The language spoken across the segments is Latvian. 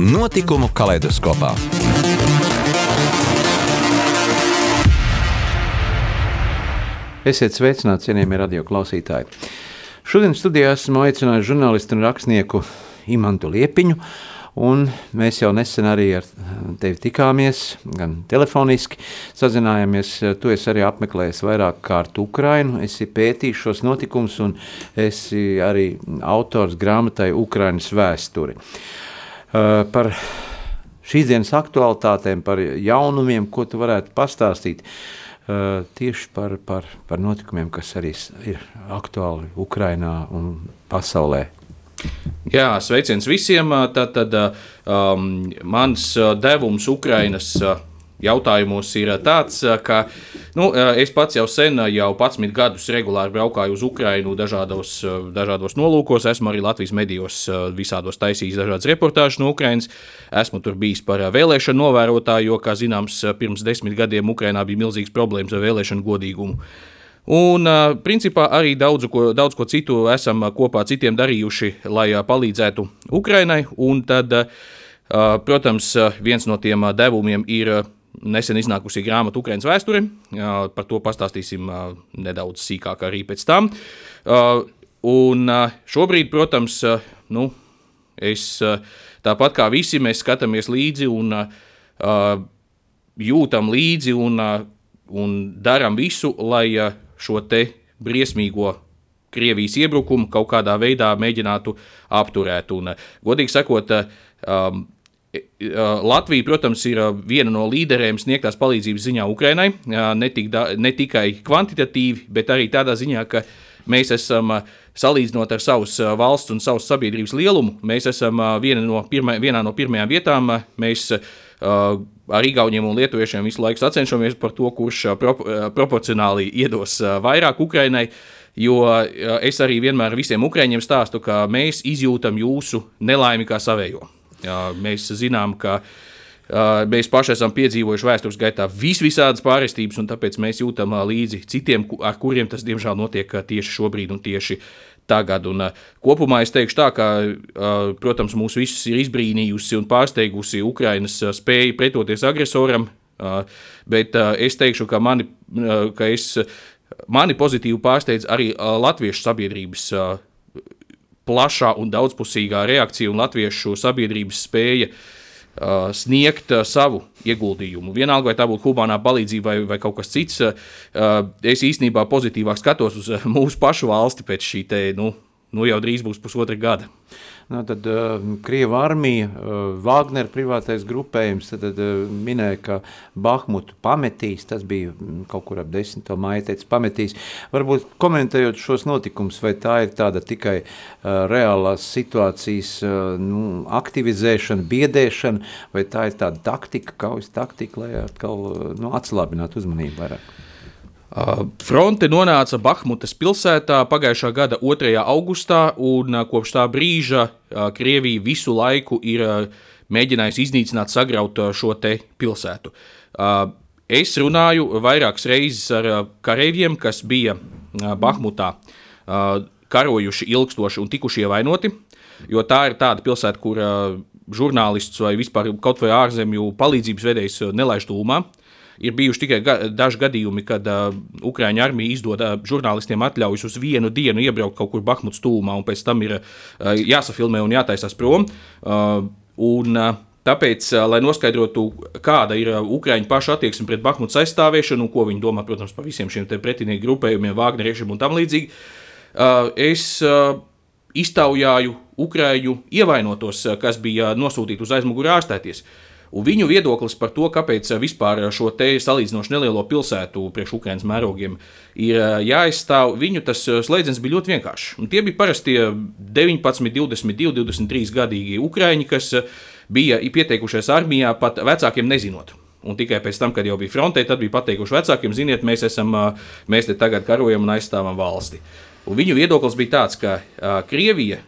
Notikumu kaleidoskopā. Esiet sveicināti, cienījamie radio klausītāji. Šodien studijā esmu aicinājis žurnālistu un rakstnieku Imantu Liepiņu. Un mēs jau nesen arī ar tevi tikāmies, gan telefoniski sazinājāmies. Tu esi arī apmeklējis vairāk kārt Ukrainu, esi pētījis šos notikumus un esi arī autors grāmatai Ukrainas vēsturi. Uh, par šīs dienas aktualitātēm, par jaunumiem, ko tu varētu pastāstīt uh, tieši par, par, par notikumiem, kas arī ir aktuāli Ukrainā un pasaulē. Jā, sveiciens visiem. Tātad um, mans devums Ukrainas jautājumos ir tāds, ka nu, es pats jau sen, jau 11 gadus regulāri braukāju uz Ukrajinu dažādos, dažādos nolūkos. Esmu arī Latvijas medijos visādos taisījis dažādas reportāžas no Ukrajinas. Esmu tur bijis par vēlēšanu novērotāju, jo, kā zināms, pirms desmit gadiem Ukrajinā bija milzīgas problēmas ar vēlēšanu godīgumu. Un, principā, arī daudz ko, daudz ko citu esam kopā citiem darījuši, lai palīdzētu Ukrainai. Un tad, protams, viens no tiem devumiem ir nesen iznākusi grāmata Ukraiņas vēsture. Par to pastāstīsim nedaudz sīkāk arī pēc tam. Un šobrīd, protams, nu, es tāpat kā visi, mēs skatāmies līdzi un jūtam līdzi un, un darām visu, lai šo te briesmīgo Krievijas iebrukumu kaut kādā veidā mēģinātu apturēt. Un, godīgi sakot, um, Latvija, protams, ir viena no līderiem sniegtās palīdzības ziņā Ukrainai. Ne, da, ne tikai kvantitatīvi, bet arī tādā ziņā, ka mēs esam salīdzinot ar savas valsts un savas sabiedrības lielumu, mēs esam viena no pirmā, vienā no pirmajām vietām. Mēs ar Igauniem un Lietuviešiem visu laiku sacenšamies par to, kurš pro, proporcionāli iedos vairāk Ukrainai. Jo es arī vienmēr visiem ukrāņiem stāstu, ka mēs izjūtam jūsu nelaimi kā savējo. Mēs zinām, ka mēs paši esam piedzīvojuši vēstures gaitā vis visādas pārestības, un tāpēc mēs jūtam līdzi citiem, ar kuriem tas diemžēl notiek tieši šobrīd un tieši tagad. Un, kopumā es teikšu tā, ka, protams, mūs visus ir izbrīnījusi un pārsteigusi Ukrainas spēja pretoties agresoram, bet es teikšu, ka mani, ka es, mani pozitīvi pārsteidz arī latviešu sabiedrības plašā un daudzpusīgā reakcija un latviešu sabiedrības spēja uh, sniegt uh, savu ieguldījumu. Vienalga, vai tā būtu humānā palīdzība vai, vai kaut kas cits, uh, es īstenībā pozitīvāk skatos uz mūsu pašu valsti pēc šī te, nu, nu jau drīz būs pusotra gada. Nu, tad uh, Krievija armija, uh, Wagner privātais grupējums tad, uh, minēja, ka Bahmutu pametīs, tas bija kaut kur ap 10. maija teica pametīs. Varbūt komentējot šos notikumus, vai tā ir tāda tikai uh, reālās situācijas uh, nu, aktivizēšana, biedēšana, vai tā ir tāda taktika, kaujas taktika, lai atkal uh, nu, atslābinātu uzmanību vairāk? Fronte nonāca Bahmutas pilsētā pagājušā gada 2. augustā, un kopš tā brīža Krievija visu laiku ir mēģinājusi iznīcināt, sagraut šo pilsētu. Es runāju vairākas reizes ar kareiviem, kas bija Bahmutā karojuši ilgstoši un tikuši ievainoti, jo tā ir tāda pilsēta, kur žurnālists vai vispār kaut vai ārzemju palīdzības vedējs nelaiž tūmā. Uh, Ir bijuši tikai ga daži gadījumi, kad uh, Ukrāņu armija izdod uh, žurnālistiem atļaujas uz vienu dienu iebraukt kaut kur Bahmutas tūmā, un pēc tam ir uh, jāsafilmē un jātaisās prom. Uh, un, uh, Tāpēc, lai noskaidrotu, kāda ir Ukrāņu paša attieksme pret Bahmutas aizstāvēšanu, un ko viņi domā, protams, par visiem šiem pretinieku grupējumiem, Vāgneriešiem un tam līdzīgi, es iztaujāju Ukrāņu ievainotos, kas bija nosūtīti uz aizmuguri ārstēties. Un viņu viedoklis par to, kāpēc eh, vispār šo te salīdzinoši nelielo pilsētu priekš Ukraiņas mērogiem ir eh, jāizstāv, viņu tas eh, slēdziens bija ļoti vienkāršs. Un tie bija parasti 19, 22, 23 gadīgi Ukrāņi, kas bija pieteikušies armijā pat vecākiem nezinot. Un tikai pēc tam, kad jau bija frontē, tad bija pateikuši vecākiem, ziniet, mēs, esam, mēs te tagad karojam un aizstāvam valsti. Un viņu viedoklis bija tāds, ka Krievija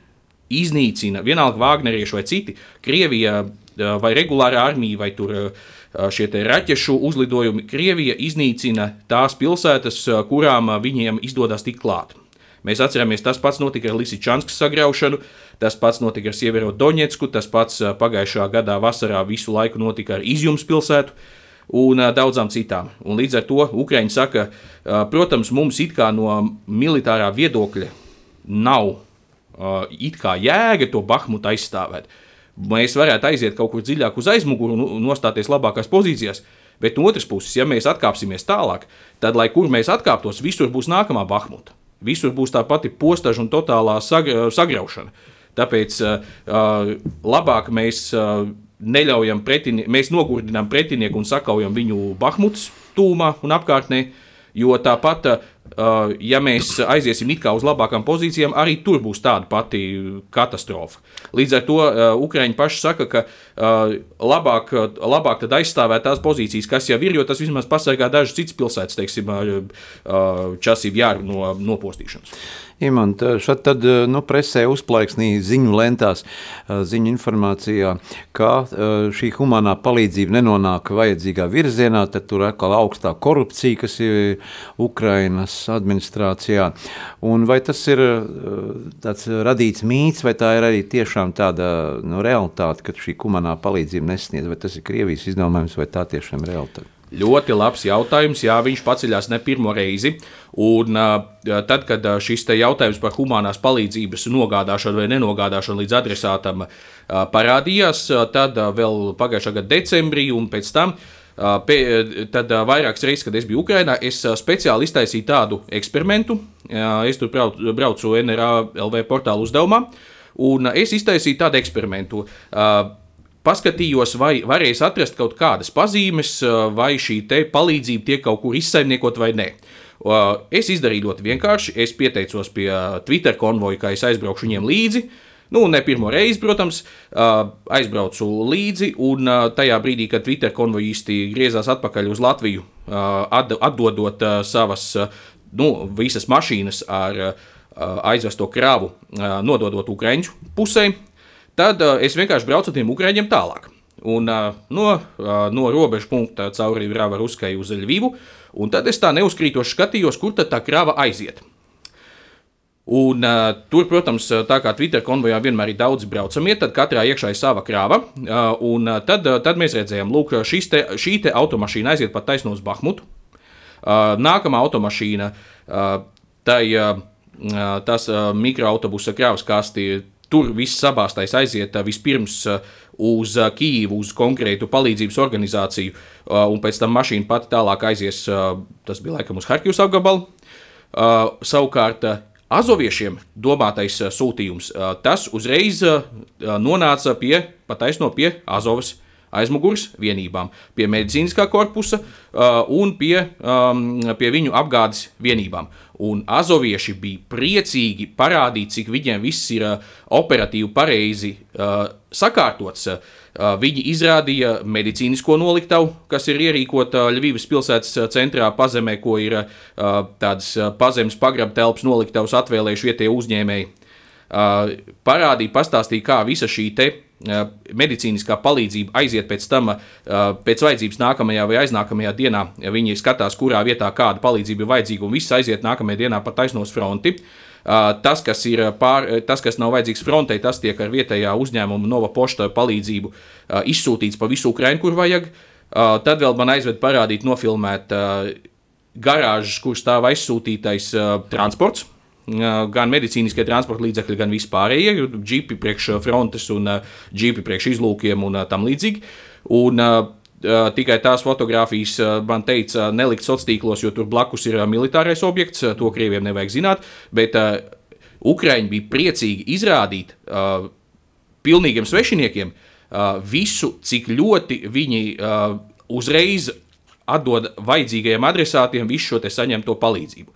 iznīcina, vienalga Vāgnerieši vai citi, Krievija vai regulāra armija vai tur šie raķešu uzlidojumi, Krievija iznīcina tās pilsētas, kurām viņiem izdodas tikt klāt. Mēs atceramies, tas pats notika ar Lisičanskas sagraušanu, tas pats notika ar Sieviero Doņetsku, tas pats pagājušā gadā vasarā visu laiku notika ar Izjums pilsētu un daudzām citām. Un līdz ar to Ukraiņi saka, protams, mums it kā no militārā viedokļa nav it kā jēga to Bahmutu aizstāvēt. Mēs varētu aiziet kaut kur dziļāk uz aizmuguri un nostāties labākās pozīcijās. Bet no otras puses, ja mēs atkāpsimies tālāk, tad, lai kur mēs atkāptos, visur būs nākamā Bahmuta. Visur būs tā pati postaža un totālā sagraušana. Tāpēc uh, labāk mēs uh, neļaujam pretinieku, mēs nogurdinām pretinieku un sakaujam viņu Bahmutas tūmā un apkārtnē. Jo tāpat, uh, ja mēs aiziesim it kā uz labākām pozīcijām, arī tur būs tāda pati katastrofa. Līdz ar to uh, Ukrāņi paši saka, ka labāk, labāk aizstāvēt tās pozīcijas, kas jau ir, jo tas vismaz pasargā dažas citas pilsētas, teiksim, Časību jāru no nopostīšanas. Imant, šad tad nu, presē uzplaiksnīja ziņu lentās, ziņu informācijā, ka šī humanā palīdzība nenonāk vajadzīgā virzienā, tad tur atkal augstā korupcija, kas ir Ukrainas administrācijā. Un vai tas ir tāds radīts mīts, vai tā ir arī tiešām tāda nu, realitāte, ka šī humanā palīdzība nesniedz, vai tas ir Krievijas izdomājums, vai tā tiešām realitāte? Ļoti labs jautājums. Jā, viņš paceļās ne pirmo reizi. Un, tad, kad šis jautājums par humanās palīdzības nogādāšanu vai nenogādāšanu līdz adresātam parādījās, tad vēl pagājušā gada decembrī un pēc tam. Tad vairākas reizes, kad es biju Ukrajinā, es speciāli iztaisīju tādu eksperimentu. Es tur braucu, NRA LV portālu uzdevumā, un es iztaisīju tādu eksperimentu paskatījos, vai varēs atrast kaut kādas pazīmes, vai šī palīdzība tiek kaut kur izsaimniekot vai nē. Es izdarīju ļoti vienkārši. Es pieteicos pie Twitter konvoja, kā es aizbraukšu viņiem līdzi. Nu, ne pirmo reizi, protams, aizbraucu līdzi, un tajā brīdī, kad Twitter konvojisti griezās atpakaļ uz Latviju, atdodot savas nu, visas mašīnas ar aizvesto kravu, nododot Ukraiņu pusē, Tad uh, es vienkārši braucu ar tiem ukrāņiem tālāk. Un, uh, no, uh, no robežas punkta cauri Rāva Ruskai uz Ļuvivu, un tad es tā neuzkrītoši skatījos, kur tad tā krāva aiziet. Un, uh, tur, protams, tā kā Twitter konvojā vienmēr ir daudz braucamie, tad katrā iekšā ir sava krāva. Uh, un tad, uh, tad mēs redzējām, ka šī te automašīna aiziet pat taisno uz Bahmutu. Uh, nākamā automašīna, uh, tai, uh, tas uh, mikroautobusa krāvas kasti tur viss sabāstais aiziet vispirms uz Kīvu, uz konkrētu palīdzības organizāciju, un pēc tam mašīna pati tālāk aizies, tas bija laikam uz Harkivas apgabalu. Savukārt Azoviešiem domātais sūtījums, tas uzreiz nonāca pie, pataisno pie Azovas aizmugures vienībām, pie medicīniskā korpusa uh, un pie, um, pie viņu apgādes vienībām. Un azovieši bija priecīgi parādīt, cik viņiem viss ir uh, operatīvi pareizi uh, sakārtots. Viņi izrādīja medicīnisko noliktavu, kas ir ierīkota Ļuvijas pilsētas centrā, pazemē, ko ir tādas pazemes pagraba telpas noliktavas atvēlējuši vietējie uzņēmēji. Parādīja, pastāstīja, kā visa šī te medicīniskā palīdzība aiziet pēc tam, pēc vajadzības nākamajā vai aiznākamajā dienā. Viņi skatās, kurā vietā kāda palīdzība ir vajadzīga, un viss aiziet nākamajā dienā pa taisnos fronti. Tas kas, pār, tas, kas nav vajadzīgs frontei, tas tiek ar vietējā uzņēmuma Nova Pošta palīdzību izsūtīts pa visu Ukrainu, kur vajag. Tad vēl man aizved parādīt, nofilmēt garāžas, kur stāv aizsūtītais transports gan medicīniskie transporta līdzekļi, gan vispārējie, džipi priekš frontes un džipi priekš izlūkiem un tam līdzīgi. Un, uh, tikai tās fotogrāfijas uh, man teica, nelikt sociālos tīklos, jo tur blakus ir militārais objekts, to krieviem nevajag zināt. Bet uh, Ukrāņi bija priecīgi izrādīt uh, pilnīgiem svešiniekiem uh, visu, cik ļoti viņi uh, uzreiz atdod vajadzīgajiem adresātiem visu šo saņemto palīdzību.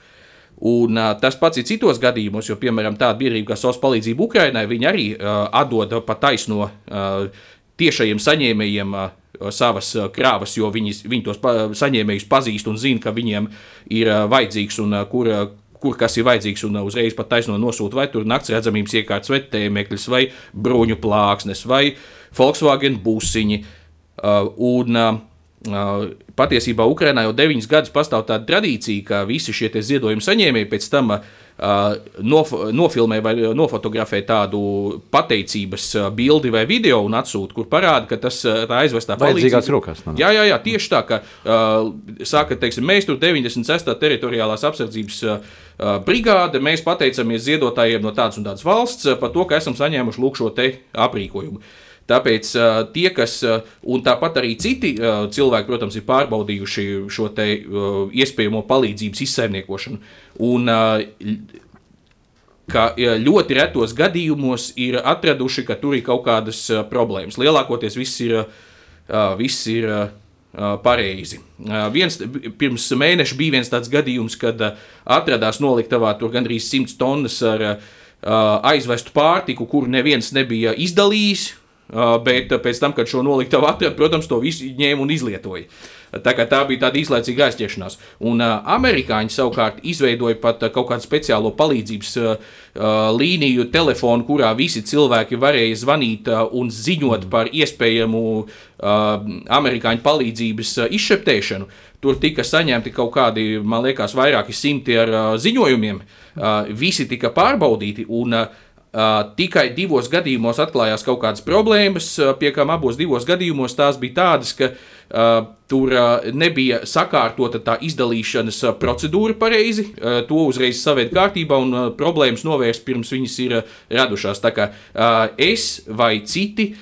Un, uh, tas pats ir citos gadījumos, jo, piemēram, tāda biedrība kā SOS palīdzība Ukrainai, viņi arī uh, atdod pa taisno uh, tiešajiem saņēmējiem savas krāvas, jo viņi, viņi tos saņēmējus pazīst un zina, ka viņiem ir vajadzīgs un kur, kur kas ir vajadzīgs, un uzreiz pat taisno nosūta vai tur nakts redzamības iekārtas, vai tēmekļus, vai bruņu plāksnes, vai Volkswagen busiņi. Un, patiesībā Ukrainā jau deviņus gadus pastāv tāda tradīcija, ka visi šie ziedojuma saņēmēji pēc tam uh, nof nofilmē vai nofotografē tādu pateicības bildi vai video un atsūta, kur parāda, ka tas tā aizvestā palīdzība. Rokās, man. jā, jā, jā, tieši tā, ka uh, saka, teiksim, mēs tur 96. teritoriālās apsardzības uh, brigāde, mēs pateicamies ziedotājiem no tādas un tādas valsts par to, ka esam saņēmuši lūk šo te aprīkojumu. Uh, Tāpēc tie, kas, un tāpat arī citi cilvēki, protams, ir pārbaudījuši šo te, iespējamo palīdzības izsaimniekošanu. Un, ka ļoti retos gadījumos ir atraduši, ka tur ir kaut kādas problēmas. Lielākoties viss ir, viss ir pareizi. Viens, pirms mēneša bija viens tāds gadījums, kad atradās noliktavā tur gandrīz 100 tonnas ar aizvestu pārtiku, kuru neviens nebija izdalījis. Bet pēc tam, kad šo noliktavu atrada, protams, to visu ņēma un izlietoja. Tā, tā bija tāda īslaicīga aizķeršanās. Un uh, amerikāņi savukārt izveidoja pat uh, kaut kādu speciālo palīdzības uh, līniju, telefonu, kurā visi cilvēki varēja zvanīt uh, un ziņot mm. par iespējamu uh, amerikāņu palīdzības uh, izšeptēšanu. Tur tika saņemti kaut kādi, man liekas, vairāki simti ar uh, ziņojumiem. Uh, visi tika pārbaudīti. Un, uh, Uh, tikai divos gadījumos atklājās kaut kādas problēmas, pie kām abos divos gadījumos tās bija tādas, ka tur nebija sakārtota tā izdalīšanas procedūra pareizi, to uzreiz savēt kārtībā un problēmas novērst pirms viņas ir radušās. Tā kā es vai citi,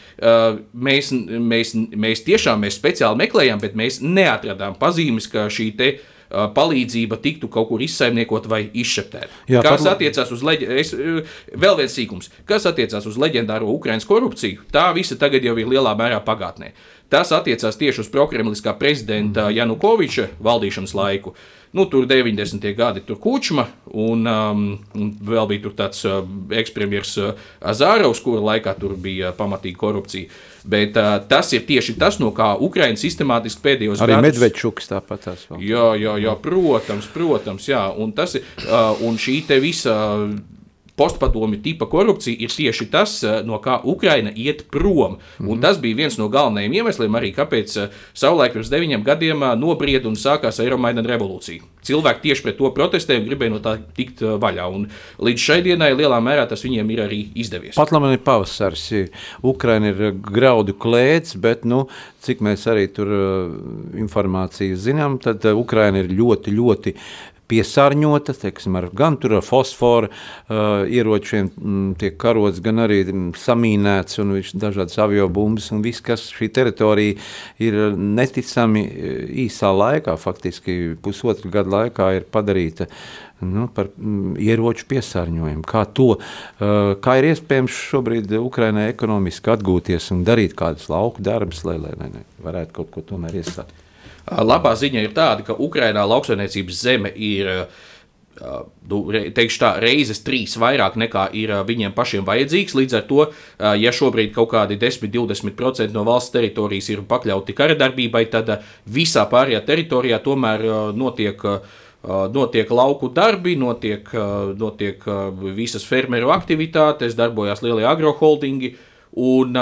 mēs, mēs, mēs tiešām mēs speciāli meklējām, bet mēs neatradām pazīmes, ka šī te uh, palīdzība tiktu kaut kur izsaimniekot vai izšeptēta. Jā, kas pat... attiecās uz leģendāro, vēl viens sīkums, kas attiecās uz leģendāro Ukraiņas korupciju, tā visa tagad jau ir lielā mērā pagātnē. Tas attiecās tieši uz prokremliskā prezidenta mhm. Janukoviča valdīšanas laiku. Nu, tur 90. gadi tur Kučma, un, um, un vēl bija tāds uh, ekspremjeras uh, Azārovs, kura laikā tur bija pamatīga korupcija. Bet uh, tas ir tieši tas, no kā Ukraiņa sistemātiski pēdējos gados. Arī Medvedčuks tāpat tās vēl. Jā, jā, jā, protams, protams, jā. Un, tas ir, uh, un šī te visa postpadomi tipa korupcija ir tieši tas, eh, no kā Ukraina iet prom. Mm. Un tas bija viens no galvenajiem iemesliem, arī kāpēc eh, savulaik pirms deviņiem gadiem eh, nobrieda un sākās Eiromaidana revolūcija. Cilvēki tieši pret to protestēja un gribēja no tā tikt vaļā. Un līdz šai dienai lielā mērā tas viņiem ir arī izdevies. Pat labi, ir pavasaris. Ukraina ir graudu klēts, bet nu, cik mēs arī tur informāciju zinām, tad Ukraina ir ļoti, ļoti piesārņota, teiksim, ar, gan ar fosforu uh, ieročiem m, mm, tiek karots, gan arī mm, samīnēts un dažādas avio bumbas un viss, kas šī teritorija ir neticami uh, īsā laikā, faktiski pusotru gadu laikā ir padarīta nu, par m, mm, ieroču piesārņojumu. Kā, to, uh, kā ir iespējams šobrīd Ukrainai ekonomiski atgūties un darīt kādus lauku darbus, lai, lai, lai varētu kaut ko tomēr iestāt? Labā ziņa ir tāda, ka Ukrainā lauksaimniecības zeme ir nu, teikšu tā, reizes trīs vairāk nekā ir viņiem pašiem vajadzīgs. Līdz ar to, ja šobrīd kaut kādi 10-20% no valsts teritorijas ir pakļauti kara darbībai, tad visā pārējā teritorijā tomēr notiek. Notiek lauku darbi, notiek, notiek visas fermeru aktivitātes, darbojas lielie agroholdingi. Un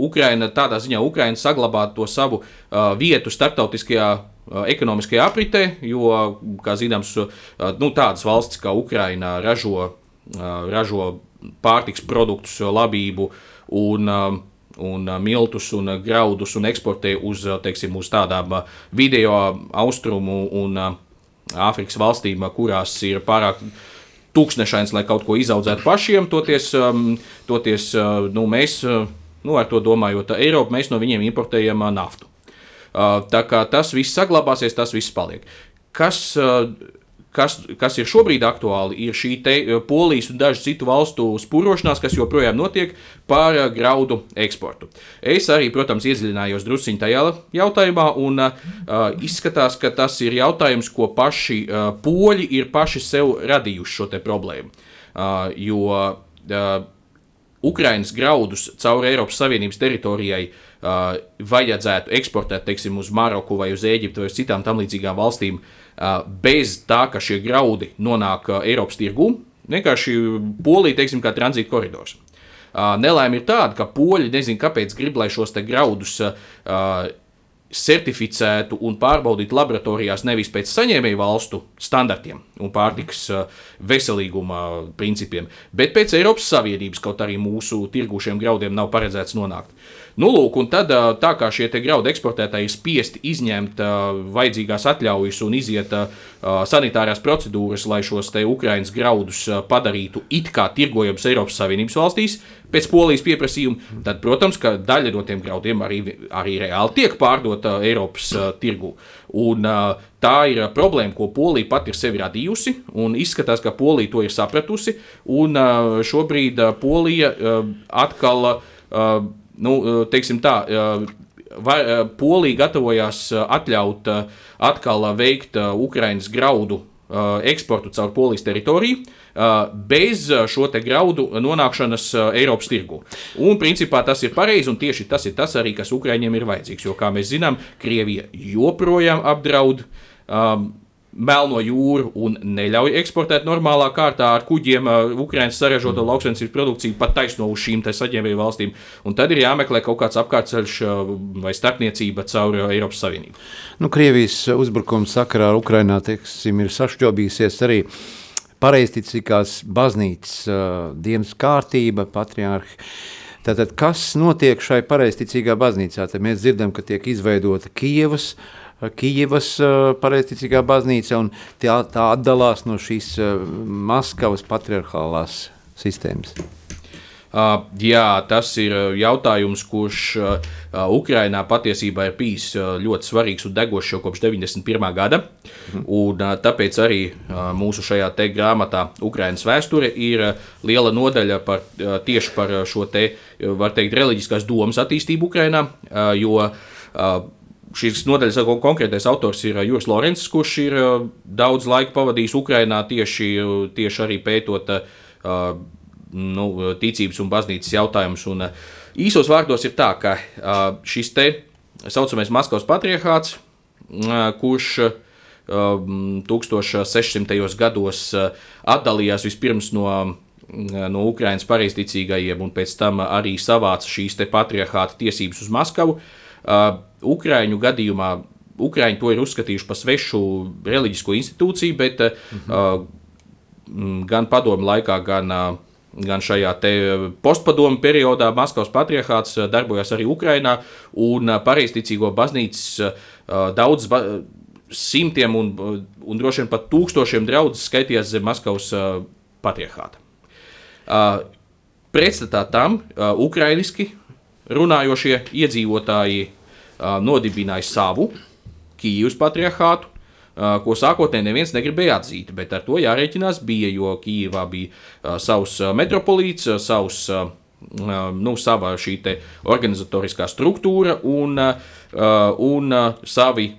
Ukraina tādā ziņā Ukraina saglabā to savu uh, vietu starptautiskajā uh, ekonomiskajā apritē, jo, kā zināms, uh, nu, tādas valstis kā Ukraina ražo, uh, ražo pārtiks produktus, labību un un miltus un graudus un eksportē uz, teiksim, uz tādām video austrumu un Āfrikas valstīm, kurās ir pārāk tūkstošains, lai kaut ko izaudzētu pašiem. Toties, toties nu, mēs Nu, ar to domājot, Eiropu mēs no viņiem importējam naftu. Tā kā tas viss saglabāsies, tas viss paliek. Kas, kas, kas ir šobrīd aktuāli, ir šī polijas un dažu citu valstu spūrošanās, kas joprojām notiek par graudu eksportu. Es arī, protams, iedziļinājos drusciņā tajā jautājumā, un uh, izskatās, ka tas ir jautājums, ko paši uh, poļi ir paši sev radījuši šo problēmu. Uh, jo uh, Ukraiņas graudus cauri Eiropas Savienības teritorijai uh, vajadzētu eksportēt teiksim, uz Maroku vai uz Eģiptu vai uz citām tam līdzīgām valstīm, uh, bez tā, ka šie graudi nonāk uh, Eiropas tirgū. Vienkārši Polija, teiksim, kā tranzīta koridors. Uh, Nelaime ir tāda, ka poļi nezina, kāpēc grib, lai šos graudus uh, certificētu un pārbaudītu laboratorijās nevis pēc saņēmēju valstu standartiem un pārtikas uh, veselīguma principiem, bet pēc Eiropas Savienības, kaut arī mūsu tirgušiem graudiem nav paredzēts nonākt. Nu, lūk, un tad, tā kā šie graudu eksportētāji ir spiesti izņemt vajadzīgās atļaujas un iziet sanitārās procedūras, lai šos te Ukraiņas graudus padarītu it kā tirgojamus Eiropas Savienības valstīs pēc polijas pieprasījuma, tad, protams, ka daļa no tiem graudiem arī, arī reāli tiek pārdota Eiropas uh, tirgu. Un, uh, tā ir problēma, ko Polija pati ir sevi radījusi, un izskatās, ka Polija to ir sapratusi. Un, uh, šobrīd uh, Polija uh, atkal uh, nu, eh, teiksim tā, eh, Vai, eh, Polija gatavojās atļaut atkal veikt Ukraiņas graudu eksportu caur Polijas teritoriju bez šo graudu nonākšanas Eiropas tirgu. Un principā tas ir pareizi, un tieši tas ir tas arī, kas Ukraiņiem ir vajadzīgs. Jo, kā mēs zinām, Krievija joprojām apdraud um, Melno jūru un neļauj eksportēt normālā kārtā ar kuģiem uh, Ukraiņas saražoto lauksaimniecības produkciju pat taisno uz šīm saņēmēju valstīm. Un tad ir jāmeklē kaut kāds apkārtceļš uh, vai starpniecība caur uh, Eiropas Savienību. Nu, Krievijas uzbrukuma sakarā ar teiksim, ir sašķobījusies arī pareizticīgās baznīcas uh, dienas kārtība, patriārhi. Tātad, kas notiek šai pareizticīgā baznīcā? Tad mēs dzirdam, ka tiek izveidota Kievas uh, Kijivas pareizticīgā baznīca, un tā, tā atdalās no šīs Maskavas patriarchālās sistēmas. Uh, jā, tas ir jautājums, kurš uh, Ukrainā patiesībā ir bijis uh, ļoti svarīgs un degošs jau kopš 91. gada. Mhm. Un, uh, tāpēc arī uh, mūsu šajā grāmatā Ukraiņas vēsture ir uh, liela nodaļa par, uh, tieši par šo te, var teikt, reliģiskās domas attīstību Ukrainā. Uh, jo uh, šīs nodaļas konkrētais autors ir uh, Juris Lorencis, kurš ir uh, daudz laika pavadījis Ukrajinā tieši, uh, tieši arī pētot nu, ticības un baznīcas jautājumus. Un, īsos vārdos ir tā, ka šis te saucamais Maskavas patriarchāts, kurš 1600. gados atdalījās vispirms no no Ukraiņas pareizticīgajiem, un pēc tam arī savāca šīs patriarchāta tiesības uz Maskavu. Uh, Ukraiņu gadījumā Ukrāņi to ir uzskatījuši par svešu reliģisko institūciju, bet mhm. uh, gan padomu laikā, gan, uh, gan šajā postpadomu periodā Maskavas patriarchāts darbojās arī Ukrajinā, un uh, pareizticīgo baznīcas uh, daudz. Ba simtiem un, un droši vien pat tūkstošiem draugu skaitījās zem Maskavas uh, patriarchāta. Uh, pretstatā tam uh, ukrainiski runājošie iedzīvotāji nodibināja savu Kīivas patriarchātu, ko sākotnēji neviens negribēja atzīt, bet ar to jārēķinās bija, jo Kīivā bija savs metropolīts, savs, nu, sava šī organizatoriskā struktūra un, un savi,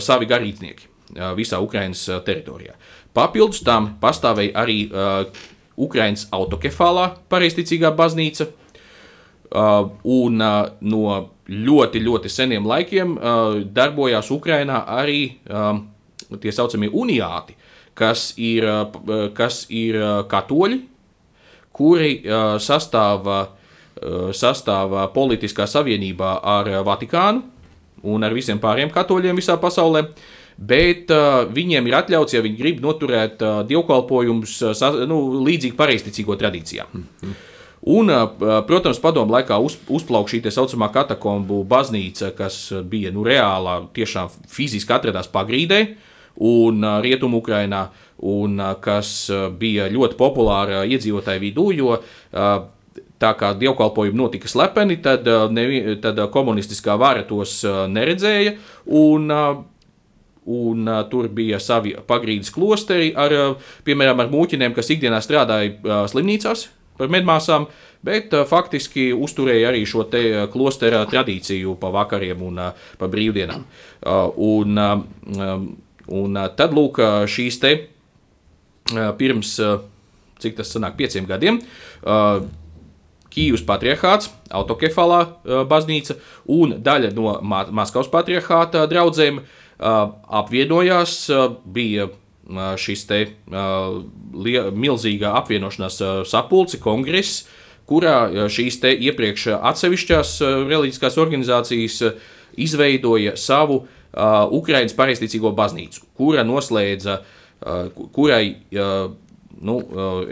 savi garīdznieki visā Ukraiņas teritorijā. Papildus tam pastāvēja arī Ukraiņas autokefālā pareizticīgā baznīca, un no ļoti, ļoti seniem laikiem uh, darbojās Ukrajinā arī um, tie saucamie uniāti, kas ir, uh, kas ir uh, katoļi, kuri uh, sastāva, uh, sastāva politiskā savienībā ar Vatikānu un ar visiem pārējiem katoļiem visā pasaulē. Bet uh, viņiem ir atļauts, ja viņi grib noturēt uh, dievkalpojumus uh, nu, līdzīgi pareizticīgo tradīcijām. Mm -hmm. Un, protams, padomu laikā uz, uzplauka šī tā saucamā katakombu baznīca, kas bija nu, reālā, tiešām fiziski atradās pagrīdē un rietumu Ukrainā, un kas bija ļoti populāra iedzīvotāju vidū, jo tā kā dievkalpojumi notika slepeni, tad, nevi, tad komunistiskā vara tos neredzēja. Un, Un, uh, tur bija savi pagrīdes klosteri, ar, uh, piemēram, ar mūķiniem, kas ikdienā strādāja uh, slimnīcās, par medmāsām, bet uh, faktiski uzturēja arī šo te uh, klostera tradīciju pa vakariem un uh, pa brīvdienām. Un, uh, un tad lūk šīs te pirms, cik tas sanāk, pieciem gadiem, Kīvas patriarchāts, autokefālā baznīca un daļa no Maskavas patriarchāta draugiem apvienojās. Bija šis te milzīgā apvienošanās sapulce, kongress, kurā šīs te iepriekš atsevišķās reliģiskās organizācijas izveidoja savu Ukraiņas pareizticīgo baznīcu, kura noslēdza, kurai Nu,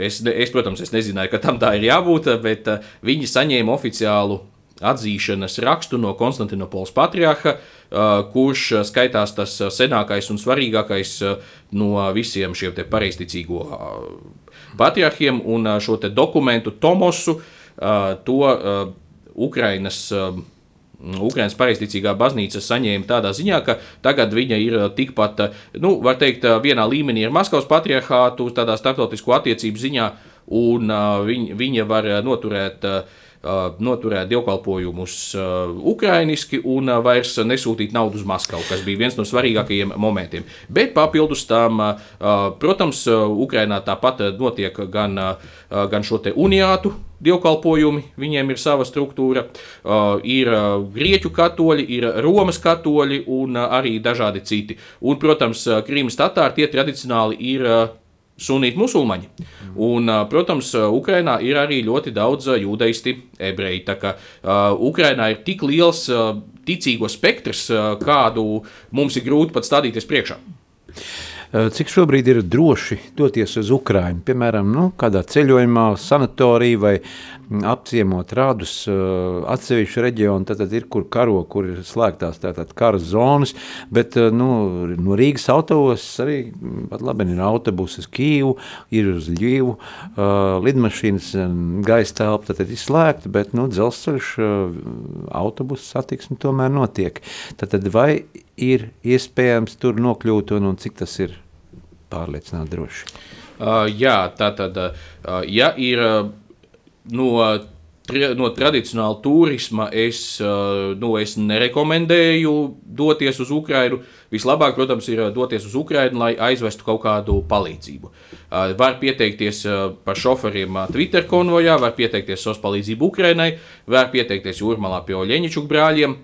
es, es, protams, es nezināju, ka tam tā ir jābūt, bet viņi saņēma oficiālu atzīšanas rakstu no Konstantinopolis patriarha, kurš skaitās tas senākais un svarīgākais no visiem šiem pareizticīgo patriarchiem, un šo dokumentu Tomosu to Ukrainas Ukraiņas pareizticīgā baznīca saņēma tādā ziņā, ka tagad viņa ir tikpat, nu, var teikt, vienā līmenī ar Maskavas patriarchātu, tādā starptautisko attiecību ziņā, un viņa, viņa var noturēt uh, noturēt dievkalpojumus ukrainiski un vairs nesūtīt naudu uz Maskavu, kas bija viens no svarīgākajiem momentiem. Bet papildus tam, protams, Ukrainā tāpat notiek gan, gan šo te uniātu dievkalpojumi, viņiem ir sava struktūra, ir grieķu katoļi, ir Romas katoļi un arī dažādi citi. Un, protams, Krīmas tatāri tie tradicionāli ir sunīti musulmaņi. Un, protams, Ukrainā ir arī ļoti daudz jūdaisti ebreji. Tā kā uh, Ukrainā ir tik liels uh, ticīgo spektrs, uh, kādu mums ir grūti pat stādīties priekšā. Cik šobrīd ir droši doties uz Ukrajinu? Piemēram, nu, kādā ceļojumā, sanatorija vai apciemot rādus atsevišķu reģionu, tad, tad ir kur karo, kur ir slēgtās tātad kara zonas, bet nu, no Rīgas autobus arī pat labi ir autobusi uz Kīvu, ir uz Ļīvu, lidmašīnas gaisa telpa tad ir slēgta, bet nu, dzelzceļš autobusu satiksmi tomēr notiek. Tad, tad vai ir iespējams tur nokļūt un, un cik tas ir pārliecināti droši? Uh, jā, tā tad, uh, ja ir uh, no, no tradicionāla turisma es, nu, es nerekomendēju doties uz Ukrajinu. Vislabāk, protams, ir doties uz Ukrajinu, lai aizvestu kaut kādu palīdzību. Var pieteikties par šoferiem Twitter konvojā, var pieteikties SOS palīdzību Ukrajinai, var pieteikties Jūrmalā pie Oļeņičuk brāļiem.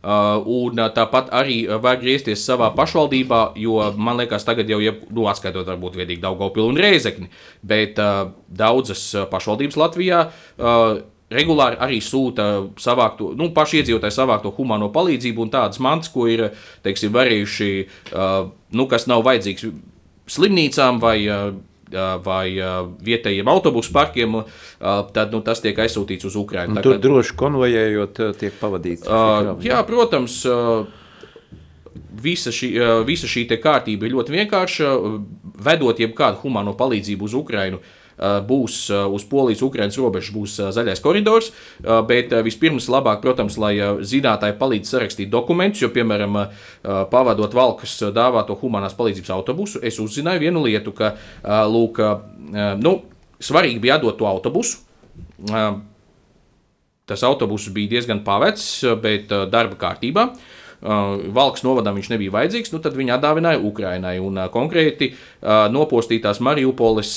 Uh, un tāpat arī var griezties savā pašvaldībā, jo man liekas, tagad jau, ja, nu, atskaitot varbūt viedīgi Daugopilu un Rēzekni, bet uh, daudzas pašvaldības Latvijā uh, regulāri arī sūta savākto, nu, paši iedzīvotāji savākto humano palīdzību un tādas mantas, ko ir, teiksim, varējuši, uh, nu, kas nav vajadzīgs slimnīcām vai uh, vai vietējiem autobusu parkiem, tad nu, tas tiek aizsūtīts uz Ukrajinu. Tur kad, droši konvojējot, tiek pavadīts. Uh, jā, protams. Visa šī, visa šī kārtība ir ļoti vienkārša. Vedot jebkādu humano palīdzību uz Ukrajinu, uh, būs eh, uz Polijas-Ukrainas robežas būs eh, zaļais koridors, bet vispirms labāk, protams, lai zinātāji palīdz sarakstīt dokumentus, jo, piemēram, pavadot valkas dāvāto humanās palīdzības autobusu, es uzzināju vienu lietu, ka, lūk, nu, svarīgi bija atdot to autobusu. Tas autobus bija diezgan pavecs, bet darba kārtībā. Valks novadam viņš nebija vajadzīgs, nu tad viņi atdāvināja Ukrainai. Un konkrēti nopostītās Mariupoles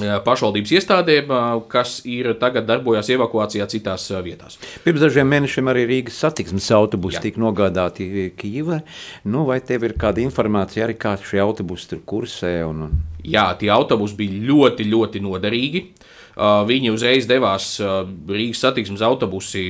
pašvaldības iestādēm, kas ir tagad darbojas evakuācijā citās vietās. Pirms dažiem mēnešiem arī Rīgas satiksmes autobusi tika nogādāti Kīvai. Nu, vai tev ir kāda informācija arī, kā šie autobusi tur kursē? Un... Jā, tie autobusi bija ļoti, ļoti noderīgi. Viņi uzreiz devās Rīgas satiksmes autobusi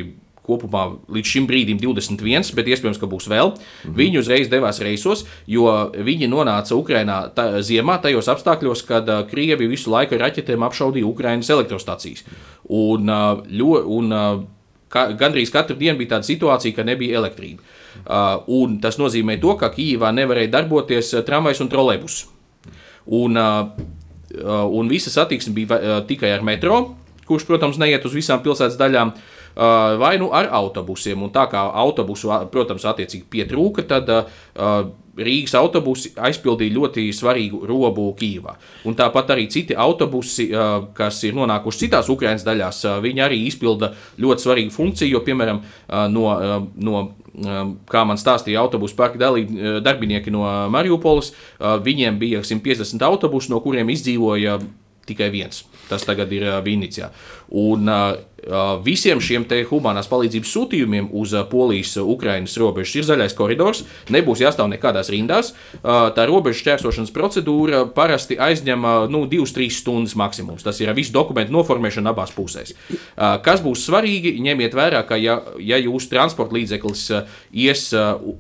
kopumā līdz šim brīdim 21, bet iespējams, ka būs vēl. Mhm. Viņi uzreiz devās reisos, jo viņi nonāca Ukrajinā tā, ziemā tajos apstākļos, kad uh, Krievi visu laiku ar raķetēm apšaudīja Ukraiņas elektrostacijas. Un, uh, ļo, un, uh, ka, gandrīz katru dienu bija tāda situācija, ka nebija elektrība. Uh, un tas nozīmē to, ka Kijivā nevarēja darboties tramvajs un trolēbus. Un, uh, un visa satiksme bija uh, tikai ar metro, kurš, protams, neiet uz visām pilsētas daļām. Vai nu ar autobusiem. Un tā kā autobusu, protams, attiecīgi pietrūka, tad uh, Rīgas autobusi aizpildīja ļoti svarīgu robu Kīvā. Un tāpat arī citi autobusi, kas ir nonākuši citās Ukraiņas daļās, viņi arī izpilda ļoti svarīgu funkciju, jo, piemēram, no, no kā man stāstīja autobusu parka dalība, darbinieki no Mariupoles, viņiem bija 150 autobusu, no kuriem izdzīvoja tikai viens. Tas tagad ir Vīnīcijā. Un visiem šiem humanās palīdzības sūtījumiem uz Polijas-Ukrainas robežas ir zaļais koridors. Nebūs jāstāv nekādās rindās. Tā robežas šķērsošanas procedūra parasti aizņem nu, 2-3 stundas maksimums. Tas ir visu dokumentu noformēšana abās pusēs. Kas būs svarīgi, ņemiet vērā, ka ja, ja jūsu transporta līdzeklis ies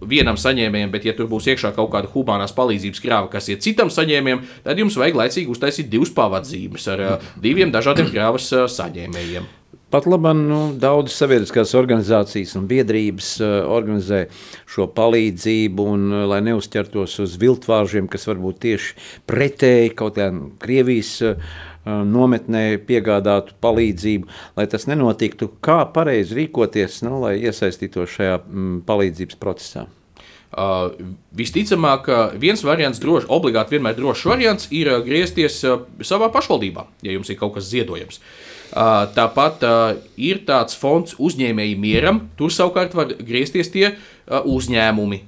vienam saņēmējam, bet ja tur būs iekšā kaut kāda humanās palīdzības krāva, kas ir citam saņēmējam, tad jums vajag laicīgi uztaisīt divas pavadzīmes ar diviem dažādiem krāvas saņēmējiem. Pat labi, nu, daudzas sabiedriskās organizācijas un biedrības uh, organizē šo palīdzību, un, uh, lai neuzķertos uz viltvāržiem, kas varbūt tieši pretēji kaut kādām Krievijas uh, nometnē piegādātu palīdzību, lai tas nenotiktu. Kā pareizi rīkoties, nu, lai iesaistītos šajā mm, palīdzības procesā? Uh, visticamāk, viens variants, droši, obligāti vienmēr drošs variants, ir griezties savā pašvaldībā, ja jums ir kaut kas ziedojams. Uh, Tāpat ir tāds fonds uzņēmēji mieram, tur savukārt var griezties tie uzņēmumi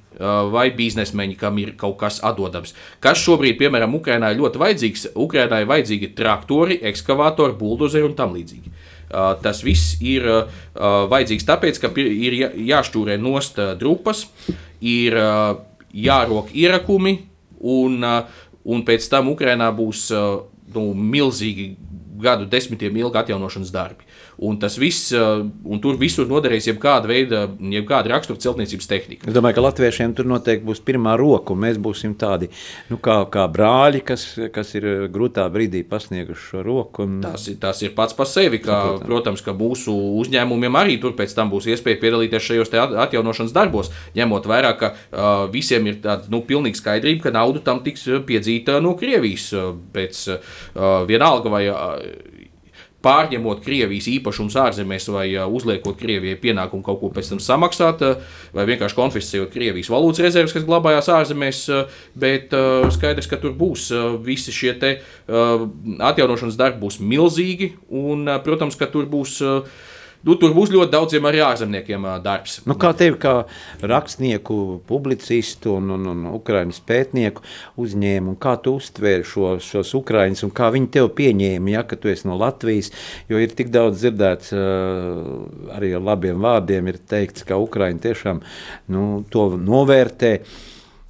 vai biznesmeņi, kam ir kaut kas atdodams. Kas šobrīd, piemēram, Ukrainā ir ļoti vajadzīgs? Ukrainā ir vajadzīgi traktori, ekskavātori, buldozeri un tam līdzīgi. Tas viss ir vajadzīgs tāpēc, ka ir jāšķūrē nost drupas, ir jārok ierakumi, un, un pēc tam Ukrainā būs nu, milzīgi gadu desmitiem ilgi atjaunošanas darbi. Un tas viss, uh, un tur visur noderēs jebkāda veida, jebkāda rakstura celtniecības tehnika. Es domāju, ka latviešiem tur noteikti būs pirmā roka, un mēs būsim tādi nu, kā, kā brāļi, kas, kas ir uh, grūtā brīdī pasnieguši šo roku. Un... Tas, tas ir pats par sevi, kā, protams. protams, ka mūsu uzņēmumiem arī tur pēc tam būs iespēja piedalīties šajos atjaunošanas darbos, ņemot vērā, ka uh, visiem ir tāda nu, pilnīga skaidrība, ka nauda tam tiks uh, piedzīta no Krievijas pēc uh, vienalga vai uh, pārņemot Krievijas īpašumus ārzemēs vai uzliekot Krievijai pienākumu kaut ko pēc tam samaksāt, vai vienkārši konfiscējot Krievijas valūtas rezerves, kas glabājās ārzemēs. Bet skaidrs, ka tur būs visi šie atjaunošanas darbi, būs milzīgi, un, protams, ka tur būs nu, tur būs ļoti daudziem arī ārzemniekiem darbs. Nu, kā tev, kā rakstnieku, publicistu un, un, un ukraiņu pētnieku uzņēmumu, kā tu uztvēri šo, šos ukraiņus un kā viņi tev pieņēma, ja, ka tu esi no Latvijas, jo ir tik daudz dzirdēts arī ar labiem vārdiem ir teikts, ka Ukraiņi tiešām nu, to novērtē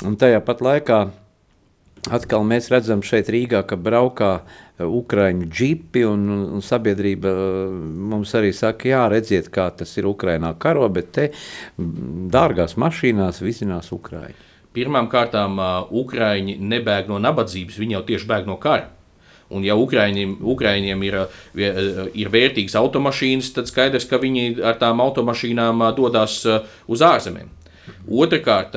un tajā pat laikā atkal mēs redzam šeit Rīgā, ka braukā uh, Ukrāņu džipi, un, un sabiedrība uh, mums arī saka, jā, redziet, kā tas ir Ukrainā karo, bet te dārgās mašīnās vizinās Ukrāņi. Pirmām kārtām, uh, Ukrāņi nebēg no nabadzības, viņi jau tieši bēg no kara. Un, ja Ukrāņiem, Ukrāņiem ir, ir vērtīgas automašīnas, tad skaidrs, ka viņi ar tām automašīnām dodas uz ārzemēm. Otrakārt,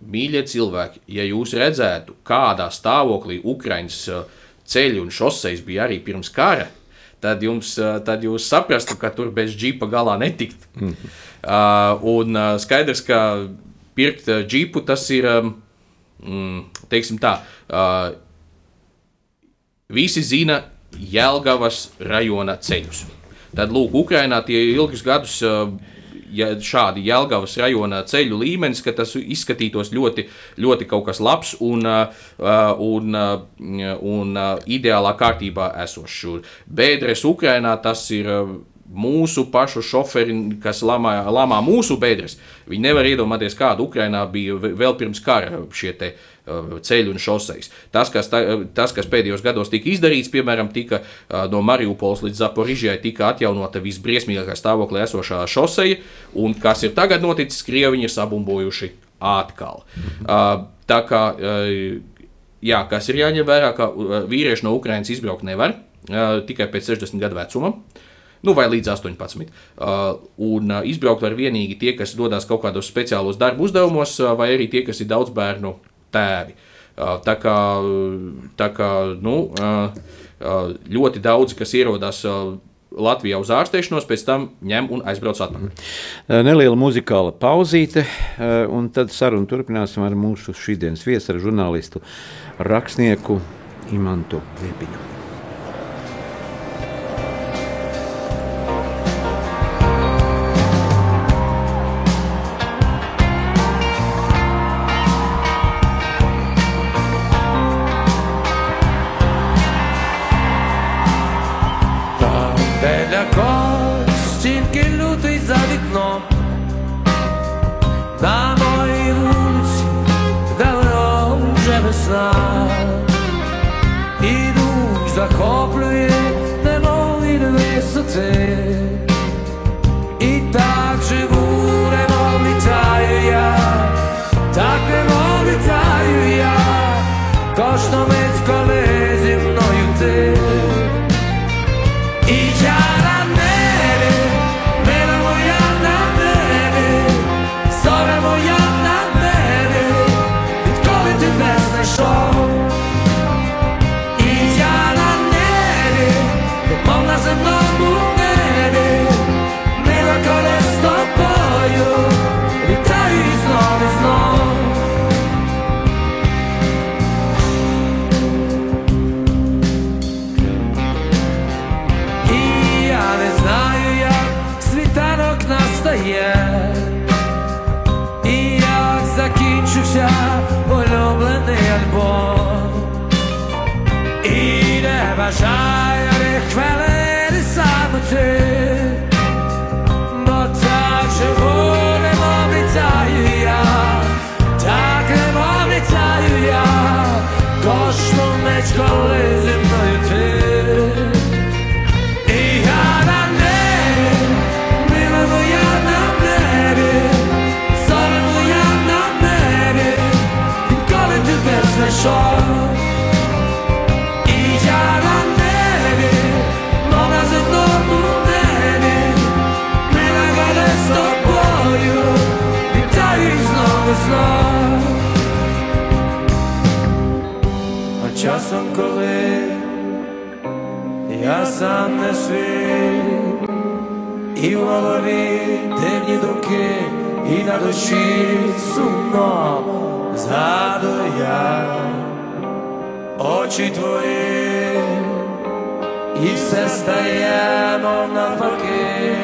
mīļie cilvēki, ja jūs redzētu, kādā stāvoklī Ukrāņas uh, ceļi un šoseis bija arī pirms kara, tad, jums, tad jūs saprastu, ka tur bez džipa galā netikt. Mm. Uh, un uh, skaidrs, ka pirkt uh, džipu tas ir, um, teiksim tā, uh, visi zina Jelgavas rajona ceļus. Tad, lūk, Ukrainā tie ilgus gadus uh, ja šādi Jēlgavas rajona ceļu līmenis, ka tas izskatītos ļoti, ļoti kaut kas labs un, un, un ideālā kārtībā esošs. Bēdres Ukrainā tas ir mūsu pašu šoferi, kas lamā, lamā mūsu bedres. Viņi nevar iedomāties, kāda Ukrainā bija vēl pirms kara šie te, uh, ceļi un šoseis. Tas kas, ta, tas, kas pēdējos gados tika izdarīts, piemēram, tika uh, no Mariupols līdz Zaporižai, tika atjaunota visbriesmīgākā stāvoklī esošā šoseja, un kas ir tagad noticis, Krieviņi ir sabumbojuši atkal. Uh, tā kā, jā, kas ir jāņem vērā, ka vīrieši no Ukrainas izbraukt nevar tikai pēc 60 gadu vecuma. Uh, nu, vai līdz 18. Uh, un uh, izbraukt var vienīgi tie, kas dodas kaut kādos speciālos darbu uzdevumos, uh, vai arī tie, kas ir daudz bērnu tēvi. Tā kā, tā kā nu, ļoti daudzi, kas ierodas. Latvijā uz ārstēšanos, pēc tam ņem un aizbrauc atpakaļ. Neliela muzikāla pauzīte, un tad sarunu turpināsim ar mūsu šīsdienas viesu, ar žurnālistu, rakstnieku Imantu Liepiņu. Настає, і як закінчився улюблений альбом, і не бажаю ні хвилини самоти, бо так живу, не літаю я, так не літаю я, кожну мить, коли зі часом коли я сам не свій, і в голові дивні думки, і на душі сумно згадую очі твої, і все стає, мов навпаки,